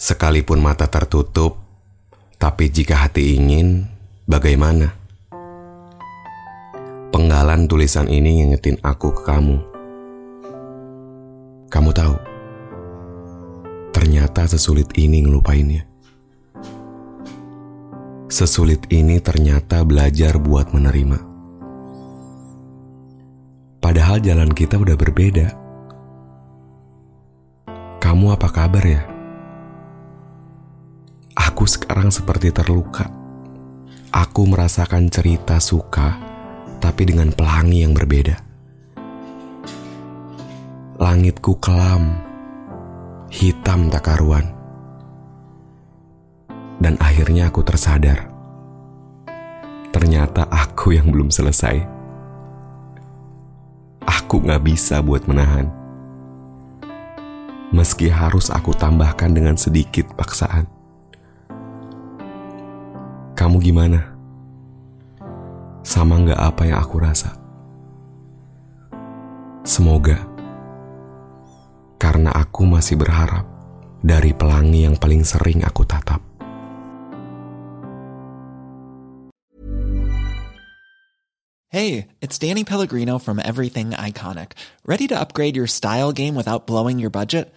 Sekalipun mata tertutup, tapi jika hati ingin, bagaimana? Penggalan tulisan ini ngingetin aku ke kamu. Kamu tahu, ternyata sesulit ini ngelupainnya. Sesulit ini ternyata belajar buat menerima. Padahal jalan kita udah berbeda. Kamu apa kabar ya? Aku sekarang seperti terluka. Aku merasakan cerita suka, tapi dengan pelangi yang berbeda. Langitku kelam, hitam tak karuan. Dan akhirnya aku tersadar. Ternyata aku yang belum selesai. Aku gak bisa buat menahan. Meski harus aku tambahkan dengan sedikit paksaan. Kamu gimana? Sama nggak apa yang aku rasa? Semoga. Karena aku masih berharap dari pelangi yang paling sering aku tatap. Hey, it's Danny Pellegrino from Everything Iconic. Ready to upgrade your style game without blowing your budget?